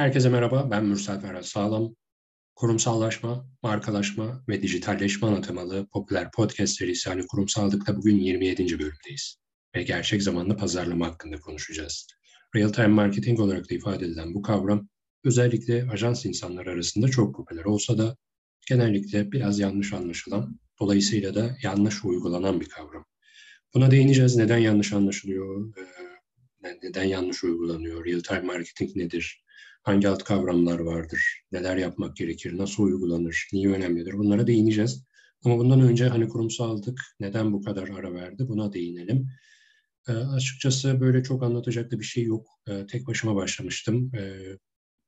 Herkese merhaba, ben Mürsel Ferhat Sağlam. Kurumsallaşma, markalaşma ve dijitalleşme ana temalı popüler podcast serisi yani kurumsallıkta bugün 27. bölümdeyiz. Ve gerçek zamanlı pazarlama hakkında konuşacağız. Real time marketing olarak da ifade edilen bu kavram özellikle ajans insanları arasında çok popüler olsa da genellikle biraz yanlış anlaşılan, dolayısıyla da yanlış uygulanan bir kavram. Buna değineceğiz. Neden yanlış anlaşılıyor? Neden yanlış uygulanıyor? Real time marketing nedir? Hangi alt kavramlar vardır, neler yapmak gerekir, nasıl uygulanır, niye önemlidir bunlara değineceğiz. Ama bundan önce hani kurumsallık neden bu kadar ara verdi buna değinelim. E, açıkçası böyle çok anlatacak da bir şey yok. E, tek başıma başlamıştım e,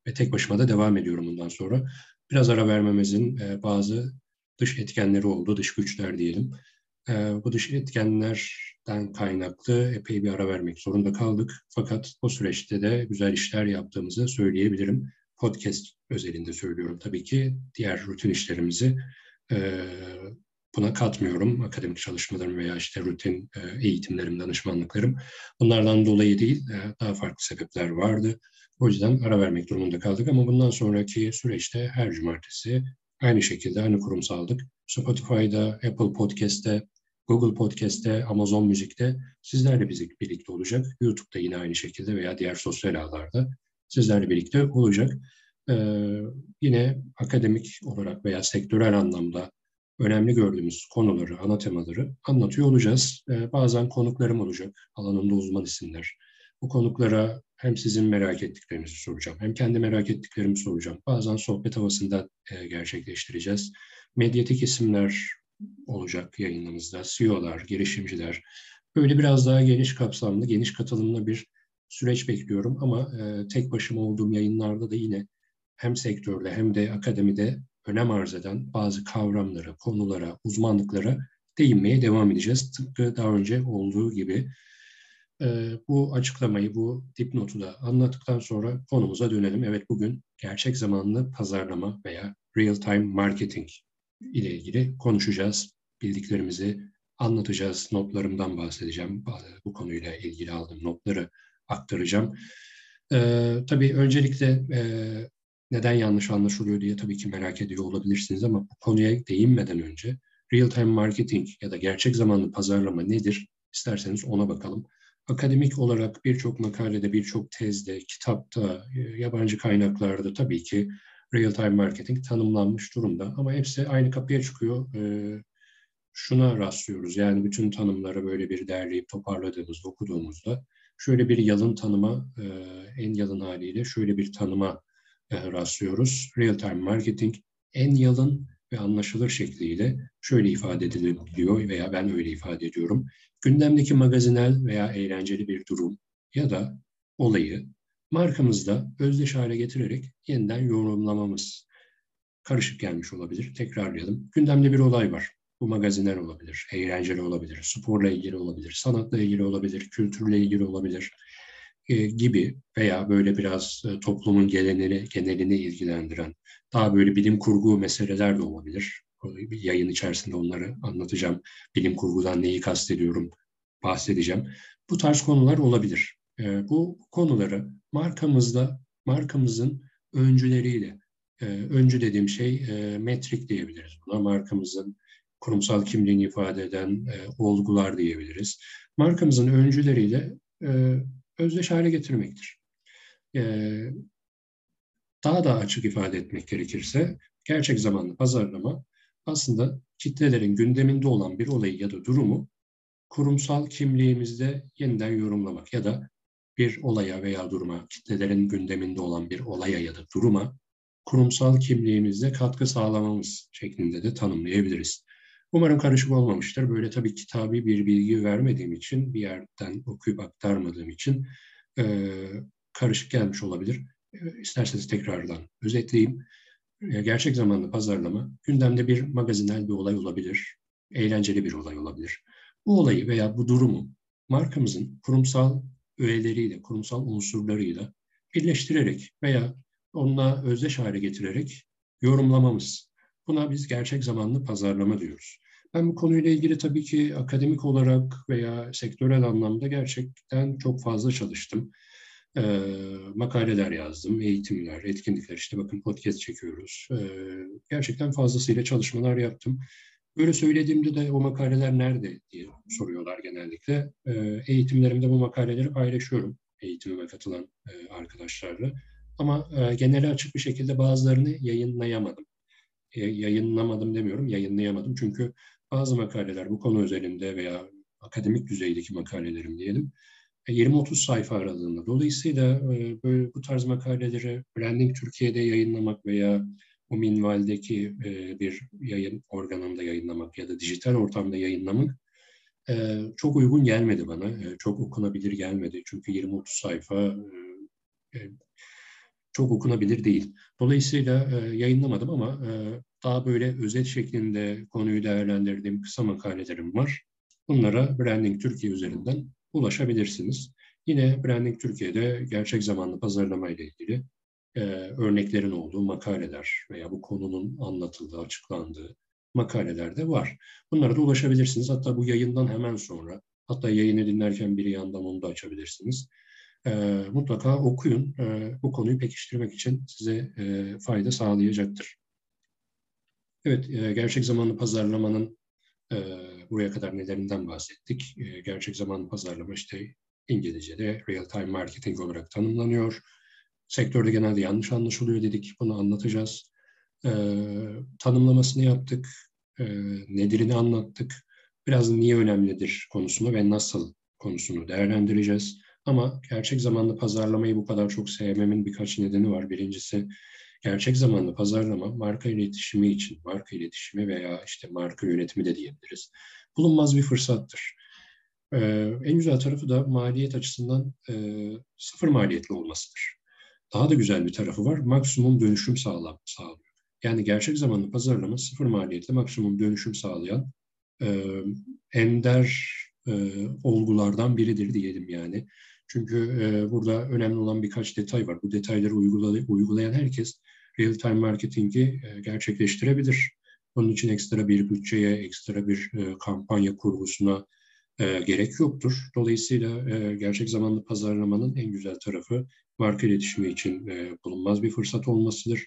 ve tek başıma da devam ediyorum bundan sonra. Biraz ara vermemizin e, bazı dış etkenleri oldu, dış güçler diyelim. E, bu dış etkenlerden kaynaklı epey bir ara vermek zorunda kaldık. Fakat o süreçte de güzel işler yaptığımızı söyleyebilirim. Podcast özelinde söylüyorum tabii ki. Diğer rutin işlerimizi e, buna katmıyorum. Akademik çalışmalarım veya işte rutin e, eğitimlerim, danışmanlıklarım. Bunlardan dolayı değil, e, daha farklı sebepler vardı. O yüzden ara vermek durumunda kaldık ama bundan sonraki süreçte her cumartesi aynı şekilde aynı kurumsaldık. Spotify'da, Apple Podcast'te, Google Podcast'te, Amazon Müzik'te sizlerle birlikte olacak. YouTube'da yine aynı şekilde veya diğer sosyal ağlarda sizlerle birlikte olacak. Ee, yine akademik olarak veya sektörel anlamda önemli gördüğümüz konuları, ana temaları anlatıyor olacağız. Ee, bazen konuklarım olacak, alanında uzman isimler. Bu konuklara hem sizin merak ettiklerinizi soracağım, hem kendi merak ettiklerimi soracağım. Bazen sohbet havasında e, gerçekleştireceğiz. Medyatik isimler olacak yayınımızda. CEO'lar, girişimciler, böyle biraz daha geniş kapsamlı, geniş katılımlı bir süreç bekliyorum. Ama e, tek başıma olduğum yayınlarda da yine hem sektörde hem de akademide önem arz eden bazı kavramlara, konulara, uzmanlıklara değinmeye devam edeceğiz. Tıpkı daha önce olduğu gibi. E, bu açıklamayı, bu dipnotu da anlattıktan sonra konumuza dönelim. Evet bugün gerçek zamanlı pazarlama veya real time marketing ile ilgili konuşacağız. Bildiklerimizi anlatacağız. Notlarımdan bahsedeceğim. Bu konuyla ilgili aldığım notları aktaracağım. Ee, tabii öncelikle e, neden yanlış anlaşılıyor diye tabii ki merak ediyor olabilirsiniz ama bu konuya değinmeden önce real time marketing ya da gerçek zamanlı pazarlama nedir? İsterseniz ona bakalım. Akademik olarak birçok makalede, birçok tezde, kitapta, e, yabancı kaynaklarda tabii ki real time marketing tanımlanmış durumda. Ama hepsi aynı kapıya çıkıyor. E, şuna rastlıyoruz. Yani bütün tanımları böyle bir derleyip toparladığımızda, okuduğumuzda şöyle bir yalın tanıma, e, en yalın haliyle şöyle bir tanıma e, rastlıyoruz. Real time marketing en yalın ve anlaşılır şekliyle şöyle ifade ediliyor veya ben öyle ifade ediyorum. Gündemdeki magazinel veya eğlenceli bir durum ya da olayı markamızda özdeş hale getirerek yeniden yorumlamamız karışık gelmiş olabilir. Tekrarlayalım. Gündemde bir olay var. Bu magazinler olabilir, eğlenceli olabilir, sporla ilgili olabilir, sanatla ilgili olabilir, kültürle ilgili olabilir e, gibi veya böyle biraz e, toplumun genelini, genelini ilgilendiren daha böyle bilim kurgu meseleler de olabilir. Yayın içerisinde onları anlatacağım. Bilim kurgudan neyi kastediyorum bahsedeceğim. Bu tarz konular olabilir. E, bu konuları markamızda, markamızın öncüleriyle, e, öncü dediğim şey e, metrik diyebiliriz buna. Markamızın kurumsal kimliğini ifade eden e, olgular diyebiliriz. Markamızın öncüleriyle e, özdeş hale getirmektir. E, daha da açık ifade etmek gerekirse, gerçek zamanlı pazarlama aslında kitlelerin gündeminde olan bir olayı ya da durumu kurumsal kimliğimizde yeniden yorumlamak ya da bir olaya veya duruma, kitlelerin gündeminde olan bir olaya ya da duruma kurumsal kimliğimizde katkı sağlamamız şeklinde de tanımlayabiliriz. Umarım karışık olmamıştır. Böyle tabii kitabi bir bilgi vermediğim için, bir yerden okuyup aktarmadığım için e, karışık gelmiş olabilir. E, isterseniz tekrardan özetleyeyim. E, gerçek zamanlı pazarlama, gündemde bir magazinel bir olay olabilir, eğlenceli bir olay olabilir. Bu olayı veya bu durumu markamızın kurumsal öğeleriyle, kurumsal unsurlarıyla birleştirerek veya onunla özdeş hale getirerek yorumlamamız. Buna biz gerçek zamanlı pazarlama diyoruz. Ben bu konuyla ilgili tabii ki akademik olarak veya sektörel anlamda gerçekten çok fazla çalıştım. e, makaleler yazdım, eğitimler, etkinlikler, işte bakın podcast çekiyoruz. E, gerçekten fazlasıyla çalışmalar yaptım. Böyle söylediğimde de o makaleler nerede diye soruyorlar genellikle. E, eğitimlerimde bu makaleleri paylaşıyorum eğitimime katılan e, arkadaşlarla. Ama e, genele açık bir şekilde bazılarını yayınlayamadım. E, yayınlamadım demiyorum, yayınlayamadım. Çünkü bazı makaleler bu konu özelinde veya akademik düzeydeki makalelerim diyelim 20-30 sayfa aralığında. Dolayısıyla e, böyle bu tarz makaleleri Branding Türkiye'de yayınlamak veya o minvaldeki e, bir yayın organında yayınlamak ya da dijital ortamda yayınlamak e, çok uygun gelmedi bana. Çok okunabilir gelmedi. Çünkü 20-30 sayfa çok okunabilir değil. Dolayısıyla yayınlamadım ama daha böyle özet şeklinde konuyu değerlendirdiğim kısa makalelerim var. Bunlara Branding Türkiye üzerinden ulaşabilirsiniz. Yine Branding Türkiye'de gerçek zamanlı pazarlama ile ilgili e, örneklerin olduğu makaleler veya bu konunun anlatıldığı, açıklandığı makaleler de var. Bunlara da ulaşabilirsiniz. Hatta bu yayından hemen sonra, hatta yayını dinlerken bir yandan onu da açabilirsiniz. E, mutlaka okuyun. E, bu konuyu pekiştirmek için size e, fayda sağlayacaktır. Evet, e, gerçek zamanlı pazarlamanın e, buraya kadar nelerinden bahsettik. E, gerçek zamanlı pazarlama işte İngilizce'de real time marketing olarak tanımlanıyor. Sektörde genelde yanlış anlaşılıyor dedik. Bunu anlatacağız. E, tanımlamasını yaptık. E, nedirini anlattık. Biraz niye önemlidir konusunu ve nasıl konusunu değerlendireceğiz. Ama gerçek zamanlı pazarlamayı bu kadar çok sevmemin birkaç nedeni var. Birincisi gerçek zamanlı pazarlama marka iletişimi için, marka iletişimi veya işte marka yönetimi de diyebiliriz. Bulunmaz bir fırsattır. Ee, en güzel tarafı da maliyet açısından e, sıfır maliyetli olmasıdır. Daha da güzel bir tarafı var. Maksimum dönüşüm sağlam, sağlıyor. Yani gerçek zamanlı pazarlama sıfır maliyetli maksimum dönüşüm sağlayan e, ender e, olgulardan biridir diyelim yani. Çünkü e, burada önemli olan birkaç detay var. Bu detayları uygulay uygulayan herkes real-time marketingi e, gerçekleştirebilir. Onun için ekstra bir bütçeye, ekstra bir e, kampanya kurgusuna e, gerek yoktur. Dolayısıyla e, gerçek zamanlı pazarlamanın en güzel tarafı marka iletişimi için e, bulunmaz bir fırsat olmasıdır.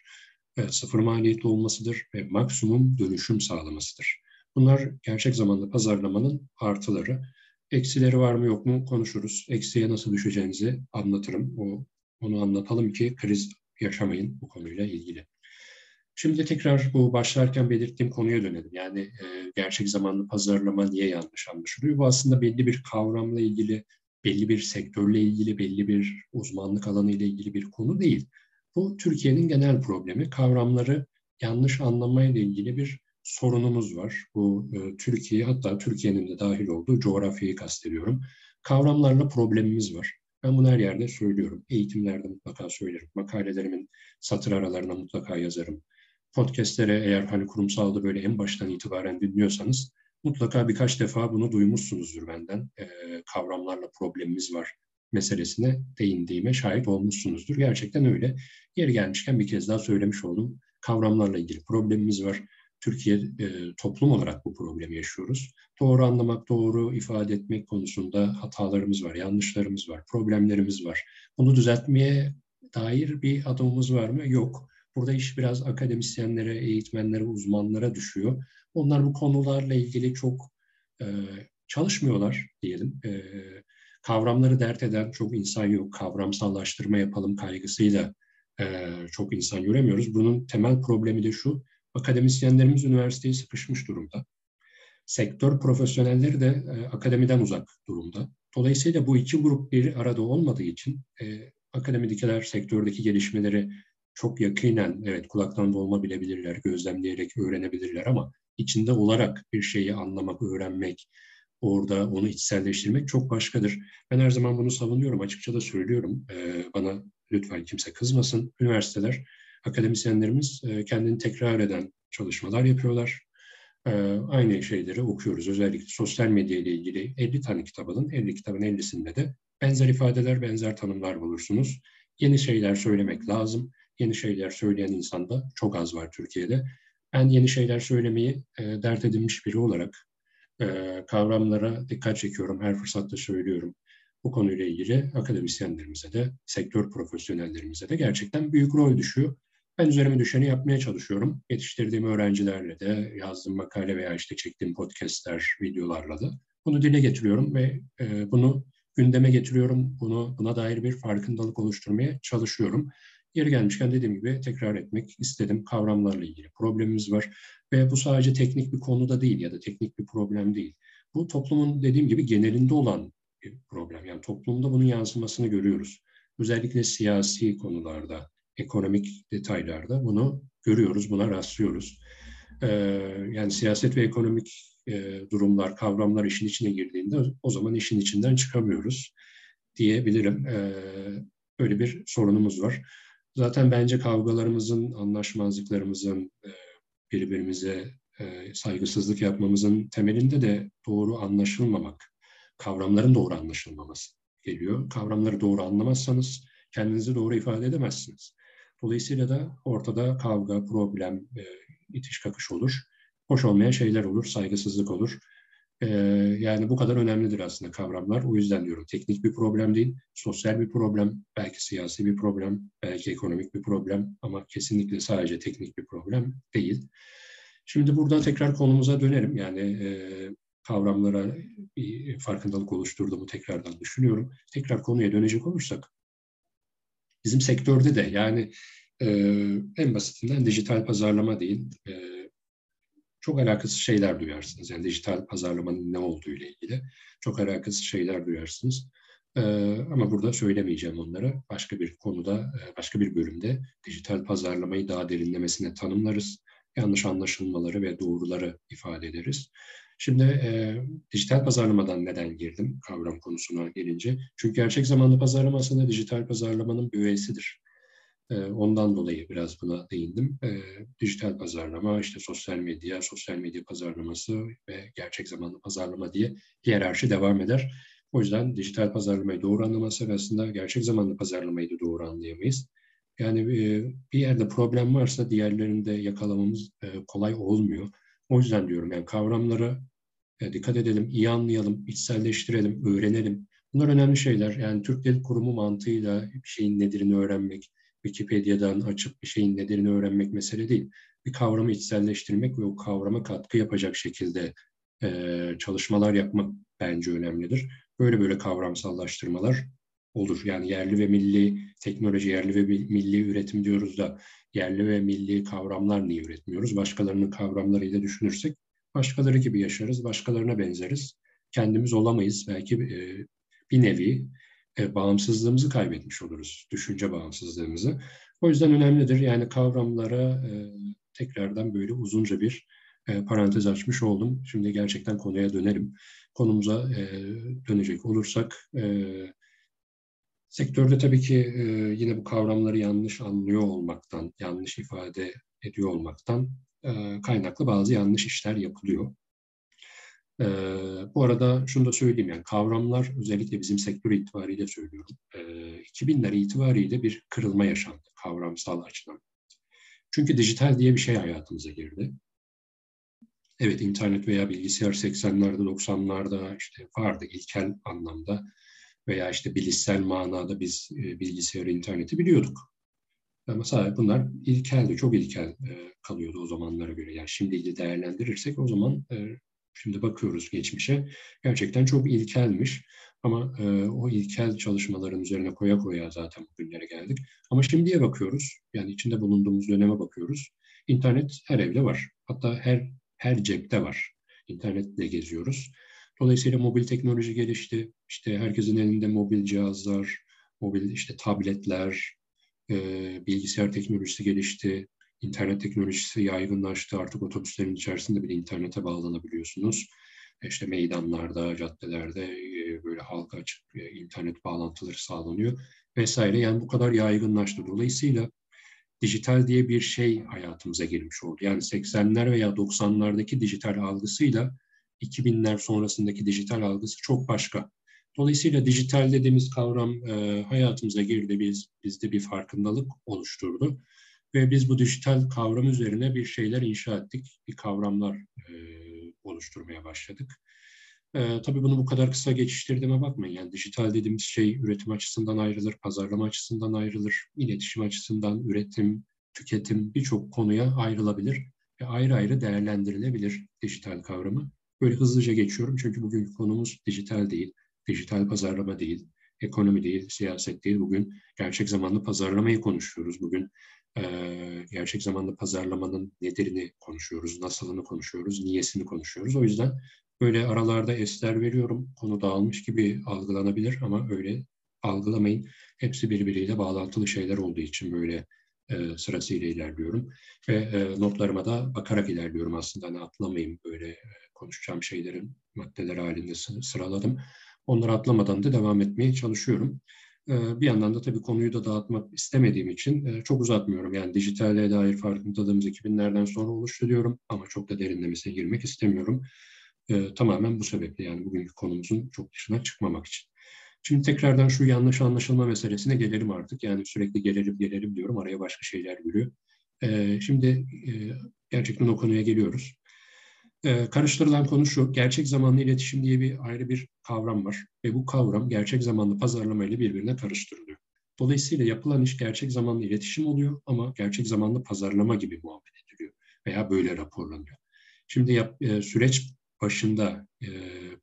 E, sıfır maliyetli olmasıdır ve maksimum dönüşüm sağlamasıdır. Bunlar gerçek zamanlı pazarlamanın artıları. Eksileri var mı yok mu konuşuruz. Eksiye nasıl düşeceğinizi anlatırım. O, onu anlatalım ki kriz yaşamayın bu konuyla ilgili. Şimdi tekrar bu başlarken belirttiğim konuya dönelim. Yani e, gerçek zamanlı pazarlama niye yanlış anlaşılıyor? Bu aslında belli bir kavramla ilgili, belli bir sektörle ilgili, belli bir uzmanlık alanı ile ilgili bir konu değil. Bu Türkiye'nin genel problemi. Kavramları yanlış anlamayla ilgili bir sorunumuz var. Bu e, Türkiye hatta Türkiye'nin de dahil olduğu coğrafyayı kastediyorum. Kavramlarla problemimiz var. Ben bunu her yerde söylüyorum. Eğitimlerde mutlaka söylerim. Makalelerimin satır aralarına mutlaka yazarım. Podcastlere eğer hani kurumsalda böyle en baştan itibaren dinliyorsanız mutlaka birkaç defa bunu duymuşsunuzdur benden. E, kavramlarla problemimiz var meselesine değindiğime şahit olmuşsunuzdur. Gerçekten öyle. Yeri gelmişken bir kez daha söylemiş oldum. Kavramlarla ilgili problemimiz var. Türkiye e, toplum olarak bu problemi yaşıyoruz. Doğru anlamak, doğru ifade etmek konusunda hatalarımız var, yanlışlarımız var, problemlerimiz var. Bunu düzeltmeye dair bir adımımız var mı? Yok. Burada iş biraz akademisyenlere, eğitmenlere, uzmanlara düşüyor. Onlar bu konularla ilgili çok e, çalışmıyorlar diyelim. E, kavramları dert eden çok insan yok. Kavramsallaştırma yapalım kaygısıyla e, çok insan göremiyoruz. Bunun temel problemi de şu, akademisyenlerimiz üniversiteye sıkışmış durumda. Sektör profesyonelleri de e, akademiden uzak durumda. Dolayısıyla bu iki grup bir arada olmadığı için e, akademidekiler sektördeki gelişmeleri çok yakinen, evet kulaktan dolma bilebilirler, gözlemleyerek öğrenebilirler ama içinde olarak bir şeyi anlamak, öğrenmek, orada onu içselleştirmek çok başkadır. Ben her zaman bunu savunuyorum, açıkça da söylüyorum. Ee, bana lütfen kimse kızmasın. Üniversiteler akademisyenlerimiz e, kendini tekrar eden çalışmalar yapıyorlar. E, aynı şeyleri okuyoruz. Özellikle sosyal medya ile ilgili 50 tane kitabın 50 kitabın 50'sinde de benzer ifadeler, benzer tanımlar bulursunuz. Yeni şeyler söylemek lazım. Yeni şeyler söyleyen insan da çok az var Türkiye'de. Ben yeni şeyler söylemeyi e, dert edinmiş biri olarak kavramlara dikkat çekiyorum. Her fırsatta söylüyorum. bu konuyla ilgili akademisyenlerimize de, sektör profesyonellerimize de gerçekten büyük rol düşüyor. Ben üzerime düşeni yapmaya çalışıyorum. Yetiştirdiğim öğrencilerle de, yazdığım makale veya işte çektiğim podcastler, videolarla da bunu dile getiriyorum ve e, bunu gündeme getiriyorum. Bunu buna dair bir farkındalık oluşturmaya çalışıyorum. Yeri gelmişken dediğim gibi tekrar etmek istedim. Kavramlarla ilgili problemimiz var ve bu sadece teknik bir konuda değil ya da teknik bir problem değil. Bu toplumun dediğim gibi genelinde olan bir problem. Yani toplumda bunun yansımasını görüyoruz. Özellikle siyasi konularda, ekonomik detaylarda bunu görüyoruz, buna rastlıyoruz. Ee, yani siyaset ve ekonomik e, durumlar, kavramlar işin içine girdiğinde o zaman işin içinden çıkamıyoruz diyebilirim. Ee, öyle bir sorunumuz var. Zaten bence kavgalarımızın, anlaşmazlıklarımızın, e, birbirimize e, saygısızlık yapmamızın temelinde de doğru anlaşılmamak, kavramların doğru anlaşılmaması geliyor. Kavramları doğru anlamazsanız kendinizi doğru ifade edemezsiniz. Dolayısıyla da ortada kavga, problem, e, itiş kakış olur. Hoş olmayan şeyler olur, saygısızlık olur. Ee, yani bu kadar önemlidir aslında kavramlar. O yüzden diyorum teknik bir problem değil, sosyal bir problem, belki siyasi bir problem, belki ekonomik bir problem ama kesinlikle sadece teknik bir problem değil. Şimdi burada tekrar konumuza dönerim. Yani e, kavramlara bir farkındalık oluşturduğumu tekrardan düşünüyorum. Tekrar konuya dönecek olursak, bizim sektörde de yani e, en basitinden dijital pazarlama değil, e, çok alakasız şeyler duyarsınız. Yani dijital pazarlamanın ne olduğu ile ilgili çok alakasız şeyler duyarsınız. Ee, ama burada söylemeyeceğim onları. Başka bir konuda, e, başka bir bölümde dijital pazarlamayı daha derinlemesine tanımlarız. Yanlış anlaşılmaları ve doğruları ifade ederiz. Şimdi e, dijital pazarlamadan neden girdim kavram konusuna gelince? Çünkü gerçek zamanlı pazarlama aslında dijital pazarlamanın bir üyesidir. Ondan dolayı biraz buna değindim. Dijital pazarlama, işte sosyal medya, sosyal medya pazarlaması ve gerçek zamanlı pazarlama diye hiyerarşi devam eder. O yüzden dijital pazarlamayı doğru anlaması aslında gerçek zamanlı pazarlamayı da doğru anlayamayız. Yani bir yerde problem varsa diğerlerinde yakalamamız kolay olmuyor. O yüzden diyorum yani kavramlara dikkat edelim, iyi anlayalım, içselleştirelim, öğrenelim. Bunlar önemli şeyler. Yani Türk Dil Kurumu mantığıyla bir şeyin nedirini öğrenmek, Wikipedia'dan açıp bir şeyin nedenini öğrenmek mesele değil. Bir kavramı içselleştirmek ve o kavrama katkı yapacak şekilde e, çalışmalar yapmak bence önemlidir. Böyle böyle kavramsallaştırmalar olur. Yani yerli ve milli teknoloji, yerli ve milli üretim diyoruz da yerli ve milli kavramlar niye üretmiyoruz? Başkalarının kavramlarıyla düşünürsek başkaları gibi yaşarız, başkalarına benzeriz. Kendimiz olamayız. Belki e, bir nevi e, bağımsızlığımızı kaybetmiş oluruz, düşünce bağımsızlığımızı. O yüzden önemlidir. Yani kavramlara e, tekrardan böyle uzunca bir e, parantez açmış oldum. Şimdi gerçekten konuya dönelim. Konumuza e, dönecek olursak, e, sektörde tabii ki e, yine bu kavramları yanlış anlıyor olmaktan, yanlış ifade ediyor olmaktan e, kaynaklı bazı yanlış işler yapılıyor. E, bu arada şunu da söyleyeyim yani kavramlar özellikle bizim sektör itibariyle söylüyorum. E, 2000'ler itibariyle bir kırılma yaşandı kavramsal açıdan. Çünkü dijital diye bir şey hayatımıza girdi. Evet internet veya bilgisayar 80'lerde 90'larda işte vardı ilkel anlamda veya işte bilişsel manada biz e, bilgisayarı interneti biliyorduk. Ama sadece bunlar ilkeldi, çok ilkel e, kalıyordu o zamanlara göre. Yani şimdi değerlendirirsek o zaman e, Şimdi bakıyoruz geçmişe. Gerçekten çok ilkelmiş. Ama e, o ilkel çalışmaların üzerine koya koya zaten bugünlere geldik. Ama şimdiye bakıyoruz. Yani içinde bulunduğumuz döneme bakıyoruz. İnternet her evde var. Hatta her her cepte var. İnternetle geziyoruz. Dolayısıyla mobil teknoloji gelişti. İşte herkesin elinde mobil cihazlar, mobil işte tabletler, e, bilgisayar teknolojisi gelişti. İnternet teknolojisi yaygınlaştı. Artık otobüslerin içerisinde bile internete bağlanabiliyorsunuz. İşte meydanlarda, caddelerde e, böyle halka açık e, internet bağlantıları sağlanıyor vesaire. Yani bu kadar yaygınlaştı. Dolayısıyla dijital diye bir şey hayatımıza girmiş oldu. Yani 80'ler veya 90'lardaki dijital algısıyla 2000'ler sonrasındaki dijital algısı çok başka. Dolayısıyla dijital dediğimiz kavram e, hayatımıza girdi, biz bizde bir farkındalık oluşturdu. Ve biz bu dijital kavram üzerine bir şeyler inşa ettik, bir kavramlar e, oluşturmaya başladık. E, tabii bunu bu kadar kısa geçiştirdiğime bakmayın. Yani dijital dediğimiz şey üretim açısından ayrılır, pazarlama açısından ayrılır, iletişim açısından üretim, tüketim birçok konuya ayrılabilir ve ayrı ayrı değerlendirilebilir dijital kavramı. Böyle hızlıca geçiyorum çünkü bugün konumuz dijital değil, dijital pazarlama değil, ekonomi değil, siyaset değil. Bugün gerçek zamanlı pazarlamayı konuşuyoruz. Bugün e, gerçek zamanlı pazarlamanın nedirini konuşuyoruz, nasılını konuşuyoruz, niyesini konuşuyoruz. O yüzden böyle aralarda esler veriyorum. Konu dağılmış gibi algılanabilir ama öyle algılamayın. Hepsi birbiriyle bağlantılı şeyler olduğu için böyle e, sırasıyla ilerliyorum. Ve e, notlarıma da bakarak ilerliyorum aslında. Hani atlamayayım böyle e, konuşacağım şeylerin maddeler halinde sıraladım. Onları atlamadan da devam etmeye çalışıyorum. E, bir yandan da tabii konuyu da dağıtmak istemediğim için e, çok uzatmıyorum. Yani dijitale dair farkındalığımız 2000'lerden sonra oluştu diyorum ama çok da derinlemesine girmek istemiyorum. E, tamamen bu sebeple yani bugünkü konumuzun çok dışına çıkmamak için. Şimdi tekrardan şu yanlış anlaşılma meselesine gelelim artık. Yani sürekli gelelim gelelim diyorum. Araya başka şeyler giriyor. Ee, şimdi e, gerçekten o konuya geliyoruz. Ee, karıştırılan konu şu. Gerçek zamanlı iletişim diye bir ayrı bir kavram var. Ve bu kavram gerçek zamanlı pazarlama ile birbirine karıştırılıyor. Dolayısıyla yapılan iş gerçek zamanlı iletişim oluyor ama gerçek zamanlı pazarlama gibi muhabbet ediliyor. Veya böyle raporlanıyor. Şimdi yap, e, süreç başında, e,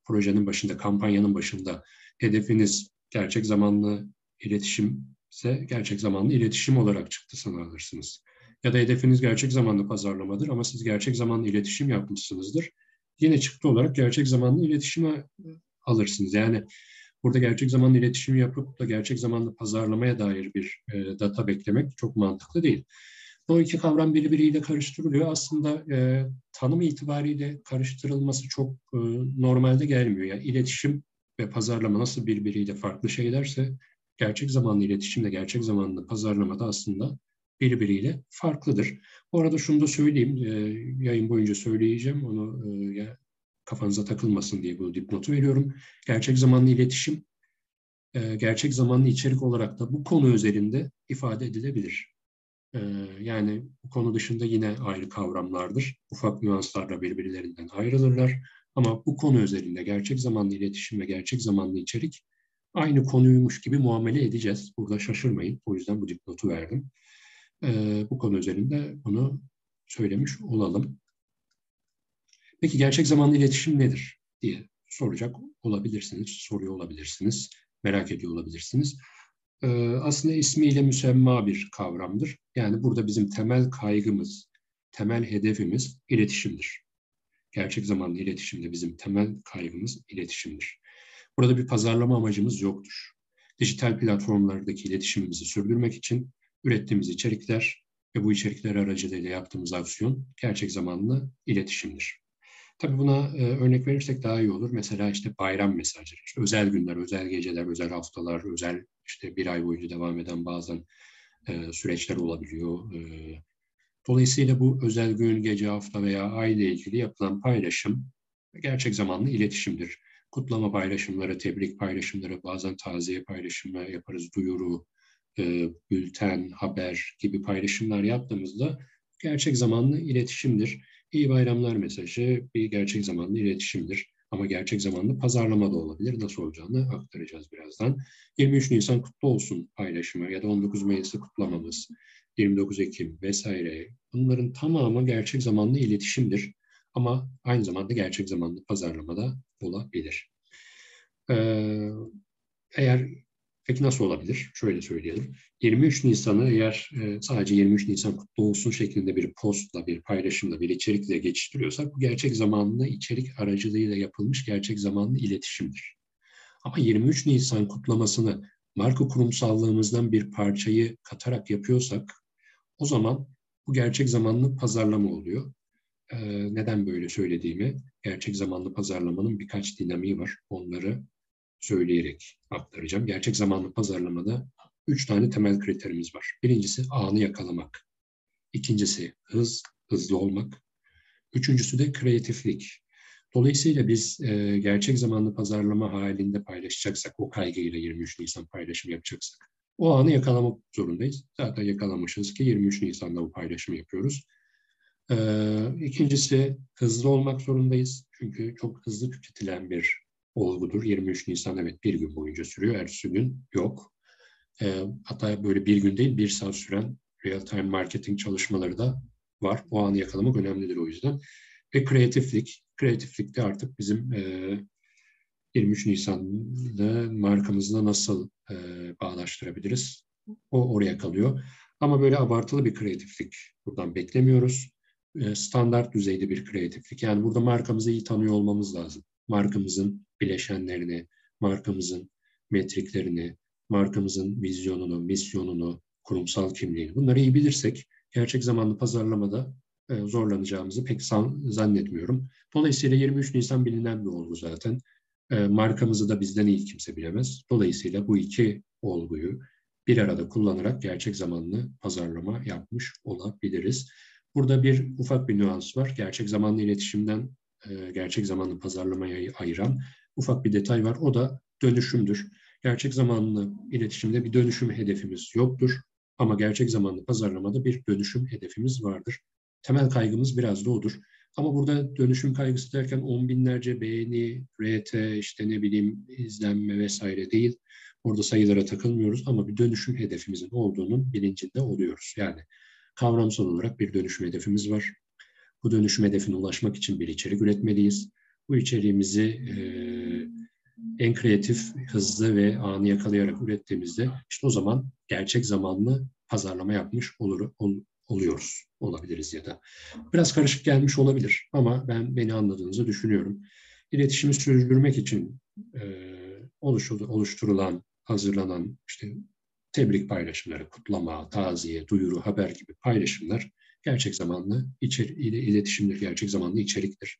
projenin başında, kampanyanın başında hedefiniz gerçek zamanlı iletişim ise gerçek zamanlı iletişim olarak çıktı alırsınız. Ya da hedefiniz gerçek zamanlı pazarlamadır ama siz gerçek zamanlı iletişim yapmışsınızdır. Yine çıktı olarak gerçek zamanlı iletişime alırsınız. Yani burada gerçek zamanlı iletişim yapıp da gerçek zamanlı pazarlamaya dair bir e, data beklemek çok mantıklı değil. Bu iki kavram birbiriyle karıştırılıyor. Aslında e, tanım itibariyle karıştırılması çok e, normalde gelmiyor. Yani iletişim ve pazarlama nasıl birbiriyle farklı şeylerse gerçek zamanlı iletişimde, gerçek zamanlı pazarlamada aslında birbiriyle farklıdır. Bu arada şunu da söyleyeyim, e, yayın boyunca söyleyeceğim, onu e, kafanıza takılmasın diye bu dipnotu veriyorum. Gerçek zamanlı iletişim, e, gerçek zamanlı içerik olarak da bu konu üzerinde ifade edilebilir. E, yani bu konu dışında yine ayrı kavramlardır. Ufak nüanslarla birbirlerinden ayrılırlar. Ama bu konu üzerinde gerçek zamanlı iletişim ve gerçek zamanlı içerik aynı konuymuş gibi muamele edeceğiz. Burada şaşırmayın. O yüzden bu dipnotu verdim. Ee, bu konu üzerinde bunu söylemiş olalım. Peki gerçek zamanlı iletişim nedir diye soracak olabilirsiniz, soruyor olabilirsiniz, merak ediyor olabilirsiniz. Ee, aslında ismiyle müsemma bir kavramdır. Yani burada bizim temel kaygımız, temel hedefimiz iletişimdir. Gerçek zamanlı iletişimde bizim temel kaygımız iletişimdir. Burada bir pazarlama amacımız yoktur. Dijital platformlardaki iletişimimizi sürdürmek için ürettiğimiz içerikler ve bu içerikler aracılığıyla yaptığımız aksiyon gerçek zamanlı iletişimdir. Tabii buna e, örnek verirsek daha iyi olur. Mesela işte bayram mesajları, işte özel günler, özel geceler, özel haftalar, özel işte bir ay boyunca devam eden bazen e, süreçler olabiliyor. E, Dolayısıyla bu özel gün, gece, hafta veya ay ile ilgili yapılan paylaşım gerçek zamanlı iletişimdir. Kutlama paylaşımları, tebrik paylaşımları, bazen taziye paylaşımı yaparız, duyuru, e, bülten, haber gibi paylaşımlar yaptığımızda gerçek zamanlı iletişimdir. İyi bayramlar mesajı bir gerçek zamanlı iletişimdir. Ama gerçek zamanlı pazarlama da olabilir. Nasıl olacağını aktaracağız birazdan. 23 Nisan kutlu olsun paylaşımı ya da 19 Mayıs'ı kutlamamız 29 Ekim vesaire bunların tamamı gerçek zamanlı iletişimdir. Ama aynı zamanda gerçek zamanlı pazarlamada olabilir. Ee, eğer peki nasıl olabilir? Şöyle söyleyelim. 23 Nisan'ı eğer e, sadece 23 Nisan kutlu olsun şeklinde bir postla, bir paylaşımla, bir içerikle geçiştiriyorsak bu gerçek zamanlı içerik aracılığıyla yapılmış gerçek zamanlı iletişimdir. Ama 23 Nisan kutlamasını marka kurumsallığımızdan bir parçayı katarak yapıyorsak o zaman bu gerçek zamanlı pazarlama oluyor. Ee, neden böyle söylediğimi, gerçek zamanlı pazarlamanın birkaç dinamiği var. Onları söyleyerek aktaracağım. Gerçek zamanlı pazarlamada üç tane temel kriterimiz var. Birincisi anı yakalamak. İkincisi hız, hızlı olmak. Üçüncüsü de kreatiflik. Dolayısıyla biz e, gerçek zamanlı pazarlama halinde paylaşacaksak, o kaygıyla 23 Nisan paylaşım yapacaksak, o anı yakalamak zorundayız. Zaten yakalamışız ki 23 Nisan'da bu paylaşımı yapıyoruz. Ee, ikincisi hızlı olmak zorundayız. Çünkü çok hızlı tüketilen bir olgudur. 23 Nisan evet bir gün boyunca sürüyor. Ertesi gün yok. Ee, hatta böyle bir gün değil bir saat süren real time marketing çalışmaları da var. O anı yakalamak önemlidir o yüzden. Ve kreatiflik. Kreatiflik de artık bizim e, 23 Nisan'da markamızla nasıl e, bağlaştırabiliriz? O oraya kalıyor. Ama böyle abartılı bir kreatiflik buradan beklemiyoruz. E, standart düzeyde bir kreatiflik. Yani burada markamızı iyi tanıyor olmamız lazım. Markamızın bileşenlerini, markamızın metriklerini, markamızın vizyonunu, misyonunu, kurumsal kimliğini bunları iyi bilirsek gerçek zamanlı pazarlamada e, zorlanacağımızı pek zannetmiyorum. Dolayısıyla 23 Nisan bilinen bir olgu zaten. E, markamızı da bizden iyi kimse bilemez. Dolayısıyla bu iki olguyu bir arada kullanarak gerçek zamanlı pazarlama yapmış olabiliriz. Burada bir ufak bir nüans var. Gerçek zamanlı iletişimden gerçek zamanlı pazarlamayı ayıran ufak bir detay var. O da dönüşümdür. Gerçek zamanlı iletişimde bir dönüşüm hedefimiz yoktur. Ama gerçek zamanlı pazarlamada bir dönüşüm hedefimiz vardır. Temel kaygımız biraz da odur. Ama burada dönüşüm kaygısı derken on binlerce beğeni, RT, işte ne bileyim izlenme vesaire değil. Orada sayılara takılmıyoruz ama bir dönüşüm hedefimizin olduğunun bilincinde oluyoruz. Yani kavramsal olarak bir dönüşüm hedefimiz var. Bu dönüşüm hedefine ulaşmak için bir içerik üretmeliyiz. Bu içeriğimizi e, en kreatif, hızlı ve anı yakalayarak ürettiğimizde işte o zaman gerçek zamanlı pazarlama yapmış olur, ol, oluyoruz, olabiliriz ya da. Biraz karışık gelmiş olabilir ama ben beni anladığınızı düşünüyorum. İletişimi sürdürmek için e, oluşturulan, hazırlanan işte tebrik paylaşımları, kutlama, taziye, duyuru, haber gibi paylaşımlar gerçek zamanlı içer iletişimdir, gerçek zamanlı içeriktir.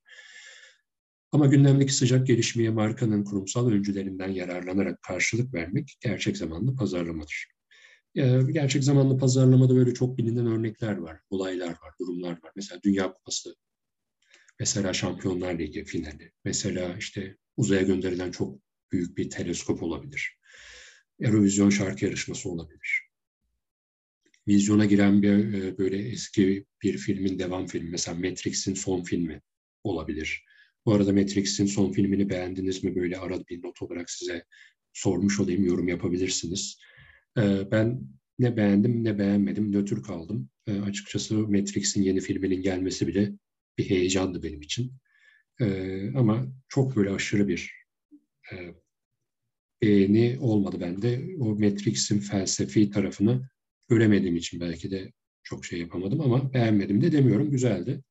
Ama gündemdeki sıcak gelişmeye markanın kurumsal öncülerinden yararlanarak karşılık vermek gerçek zamanlı pazarlamadır. Gerçek zamanlı pazarlamada böyle çok bilinen örnekler var, olaylar var, durumlar var. Mesela Dünya Kupası, mesela Şampiyonlar Ligi finali, mesela işte uzaya gönderilen çok büyük bir teleskop olabilir. Eurovision şarkı yarışması olabilir. Vizyona giren bir e, böyle eski bir filmin devam filmi, mesela Matrix'in son filmi olabilir. Bu arada Matrix'in son filmini beğendiniz mi? Böyle arada bir not olarak size sormuş olayım, yorum yapabilirsiniz. E, ben ne beğendim ne beğenmedim, nötr kaldım. E, açıkçası Matrix'in yeni filminin gelmesi bile bir heyecandı benim için. Ama çok böyle aşırı bir beğeni olmadı bende. O Matrix'in felsefi tarafını göremediğim için belki de çok şey yapamadım ama beğenmedim de demiyorum. Güzeldi.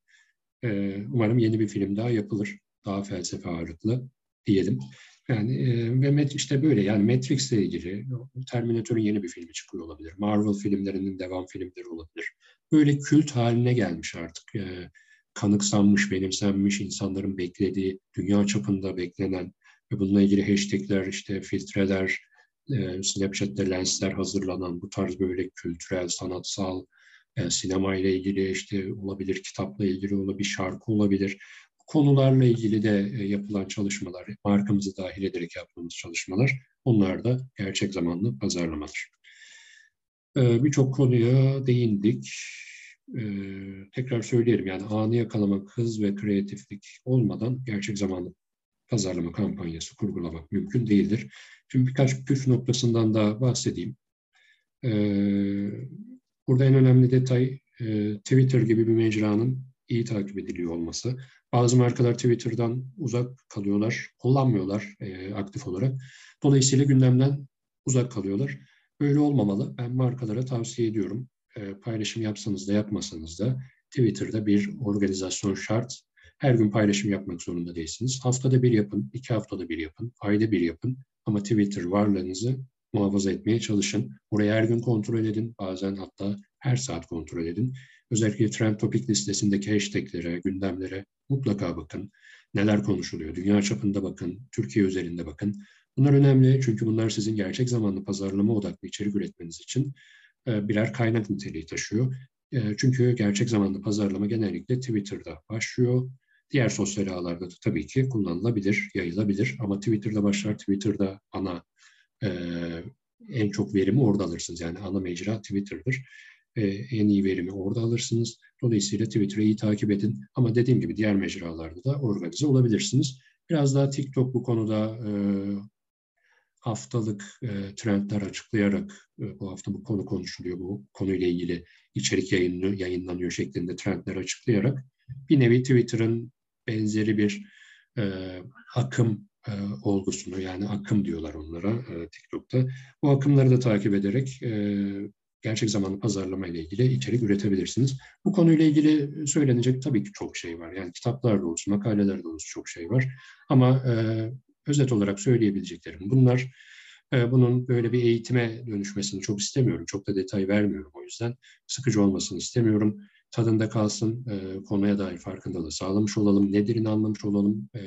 Ee, umarım yeni bir film daha yapılır. Daha felsefe ağırlıklı diyelim. Yani e, ve işte böyle yani Matrix ile ilgili Terminator'un yeni bir filmi çıkıyor olabilir. Marvel filmlerinin devam filmleri olabilir. Böyle kült haline gelmiş artık. E, kanıksanmış, benimsenmiş, insanların beklediği, dünya çapında beklenen ve bununla ilgili hashtagler, işte filtreler, e, Snapchat'te lensler hazırlanan bu tarz böyle kültürel, sanatsal, e, sinema ile ilgili işte olabilir, kitapla ilgili olabilir, şarkı olabilir. Bu konularla ilgili de e, yapılan çalışmalar, markamızı dahil ederek yaptığımız çalışmalar, onlar da gerçek zamanlı pazarlamadır. E, Birçok konuya değindik. Ee, tekrar söyleyelim yani anı yakalamak, hız ve kreatiflik olmadan gerçek zamanlı pazarlama kampanyası kurgulamak mümkün değildir. Şimdi birkaç püf noktasından da bahsedeyim. Ee, burada en önemli detay e, Twitter gibi bir mecranın iyi takip ediliyor olması. Bazı markalar Twitter'dan uzak kalıyorlar, kullanmıyorlar e, aktif olarak. Dolayısıyla gündemden uzak kalıyorlar. Böyle olmamalı. Ben markalara tavsiye ediyorum. E, paylaşım yapsanız da yapmasanız da Twitter'da bir organizasyon şart. Her gün paylaşım yapmak zorunda değilsiniz. Haftada bir yapın, iki haftada bir yapın, ayda bir yapın. Ama Twitter varlığınızı muhafaza etmeye çalışın. Orayı her gün kontrol edin. Bazen hatta her saat kontrol edin. Özellikle Trend Topic listesindeki hashtaglere, gündemlere mutlaka bakın. Neler konuşuluyor? Dünya çapında bakın, Türkiye üzerinde bakın. Bunlar önemli çünkü bunlar sizin gerçek zamanlı pazarlama odaklı içerik üretmeniz için e, birer kaynak niteliği taşıyor. E, çünkü gerçek zamanlı pazarlama genellikle Twitter'da başlıyor. Diğer sosyal ağlarda da tabii ki kullanılabilir, yayılabilir. Ama Twitter'da başlar, Twitter'da ana e, en çok verimi orada alırsınız. Yani ana mecra Twitter'dır. e, en iyi verimi orada alırsınız. Dolayısıyla Twitter'ı iyi takip edin. Ama dediğim gibi diğer mecralarda da organize olabilirsiniz. Biraz daha TikTok bu konuda e, haftalık e, trendler açıklayarak e, bu hafta bu konu konuşuluyor, bu konuyla ilgili içerik yayınlı, yayınlanıyor şeklinde trendler açıklayarak bir nevi Twitter'ın benzeri bir e, akım e, olgusunu yani akım diyorlar onlara e, TikTok'ta. Bu akımları da takip ederek e, gerçek zamanlı pazarlama ile ilgili içerik üretebilirsiniz. Bu konuyla ilgili söylenecek tabii ki çok şey var. Yani kitaplar da olsun, makaleler de olsun çok şey var. Ama e, özet olarak söyleyebileceklerim bunlar. E, bunun böyle bir eğitime dönüşmesini çok istemiyorum. Çok da detay vermiyorum o yüzden. Sıkıcı olmasını istemiyorum. Tadında kalsın, e, konuya dair farkındalığı sağlamış olalım, nedir'ini anlamış olalım. E,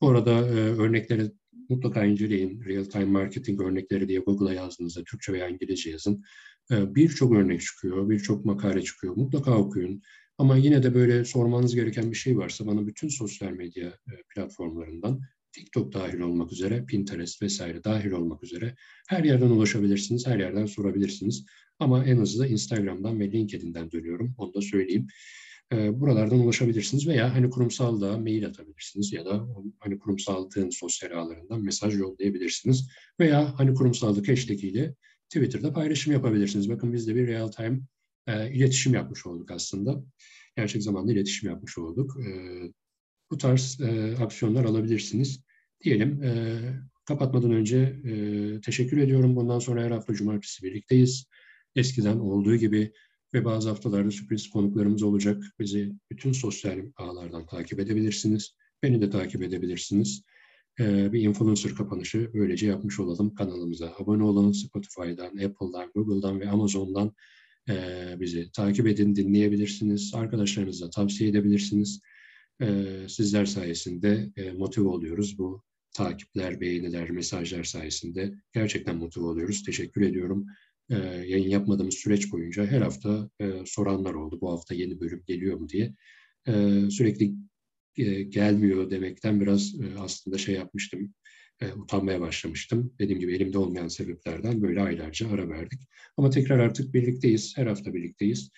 bu arada e, örnekleri mutlaka inceleyin. Real time marketing örnekleri diye Google'a yazdığınızda Türkçe veya İngilizce yazın. E, birçok örnek çıkıyor, birçok makale çıkıyor. Mutlaka okuyun. Ama yine de böyle sormanız gereken bir şey varsa bana bütün sosyal medya e, platformlarından TikTok dahil olmak üzere, Pinterest vesaire dahil olmak üzere her yerden ulaşabilirsiniz, her yerden sorabilirsiniz. Ama en hızlı Instagram'dan ve LinkedIn'den dönüyorum, onu da söyleyeyim. Ee, buralardan ulaşabilirsiniz veya hani kurumsal da mail atabilirsiniz ya da hani kurumsallığın sosyal ağlarından mesaj yollayabilirsiniz veya hani kurumsallık hashtag Twitter'da paylaşım yapabilirsiniz. Bakın biz de bir real time e, iletişim yapmış olduk aslında. Gerçek zamanlı iletişim yapmış olduk. E, bu tarz e, aksiyonlar alabilirsiniz. Diyelim e, kapatmadan önce e, teşekkür ediyorum. Bundan sonra her hafta cumartesi birlikteyiz. Eskiden olduğu gibi ve bazı haftalarda sürpriz konuklarımız olacak. Bizi bütün sosyal ağlardan takip edebilirsiniz. Beni de takip edebilirsiniz. Ee, bir influencer kapanışı böylece yapmış olalım. Kanalımıza abone olun. Spotify'dan, Apple'dan, Google'dan ve Amazon'dan e, bizi takip edin, dinleyebilirsiniz. Arkadaşlarınızla tavsiye edebilirsiniz. E, sizler sayesinde e, motive oluyoruz. Bu takipler, beğeniler, mesajlar sayesinde gerçekten motive oluyoruz. Teşekkür ediyorum. E, yayın yapmadığımız süreç boyunca her hafta e, soranlar oldu. Bu hafta yeni bölüm geliyor mu diye. E, sürekli e, gelmiyor demekten biraz aslında şey yapmıştım. Utanmaya başlamıştım. Dediğim gibi elimde olmayan sebeplerden böyle aylarca ara verdik. Ama tekrar artık birlikteyiz. Her hafta birlikteyiz.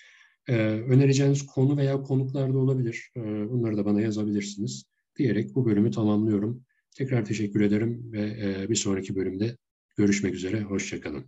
Ee, önereceğiniz konu veya konuklar da olabilir. Ee, bunları da bana yazabilirsiniz diyerek bu bölümü tamamlıyorum. Tekrar teşekkür ederim ve e, bir sonraki bölümde görüşmek üzere. Hoşçakalın.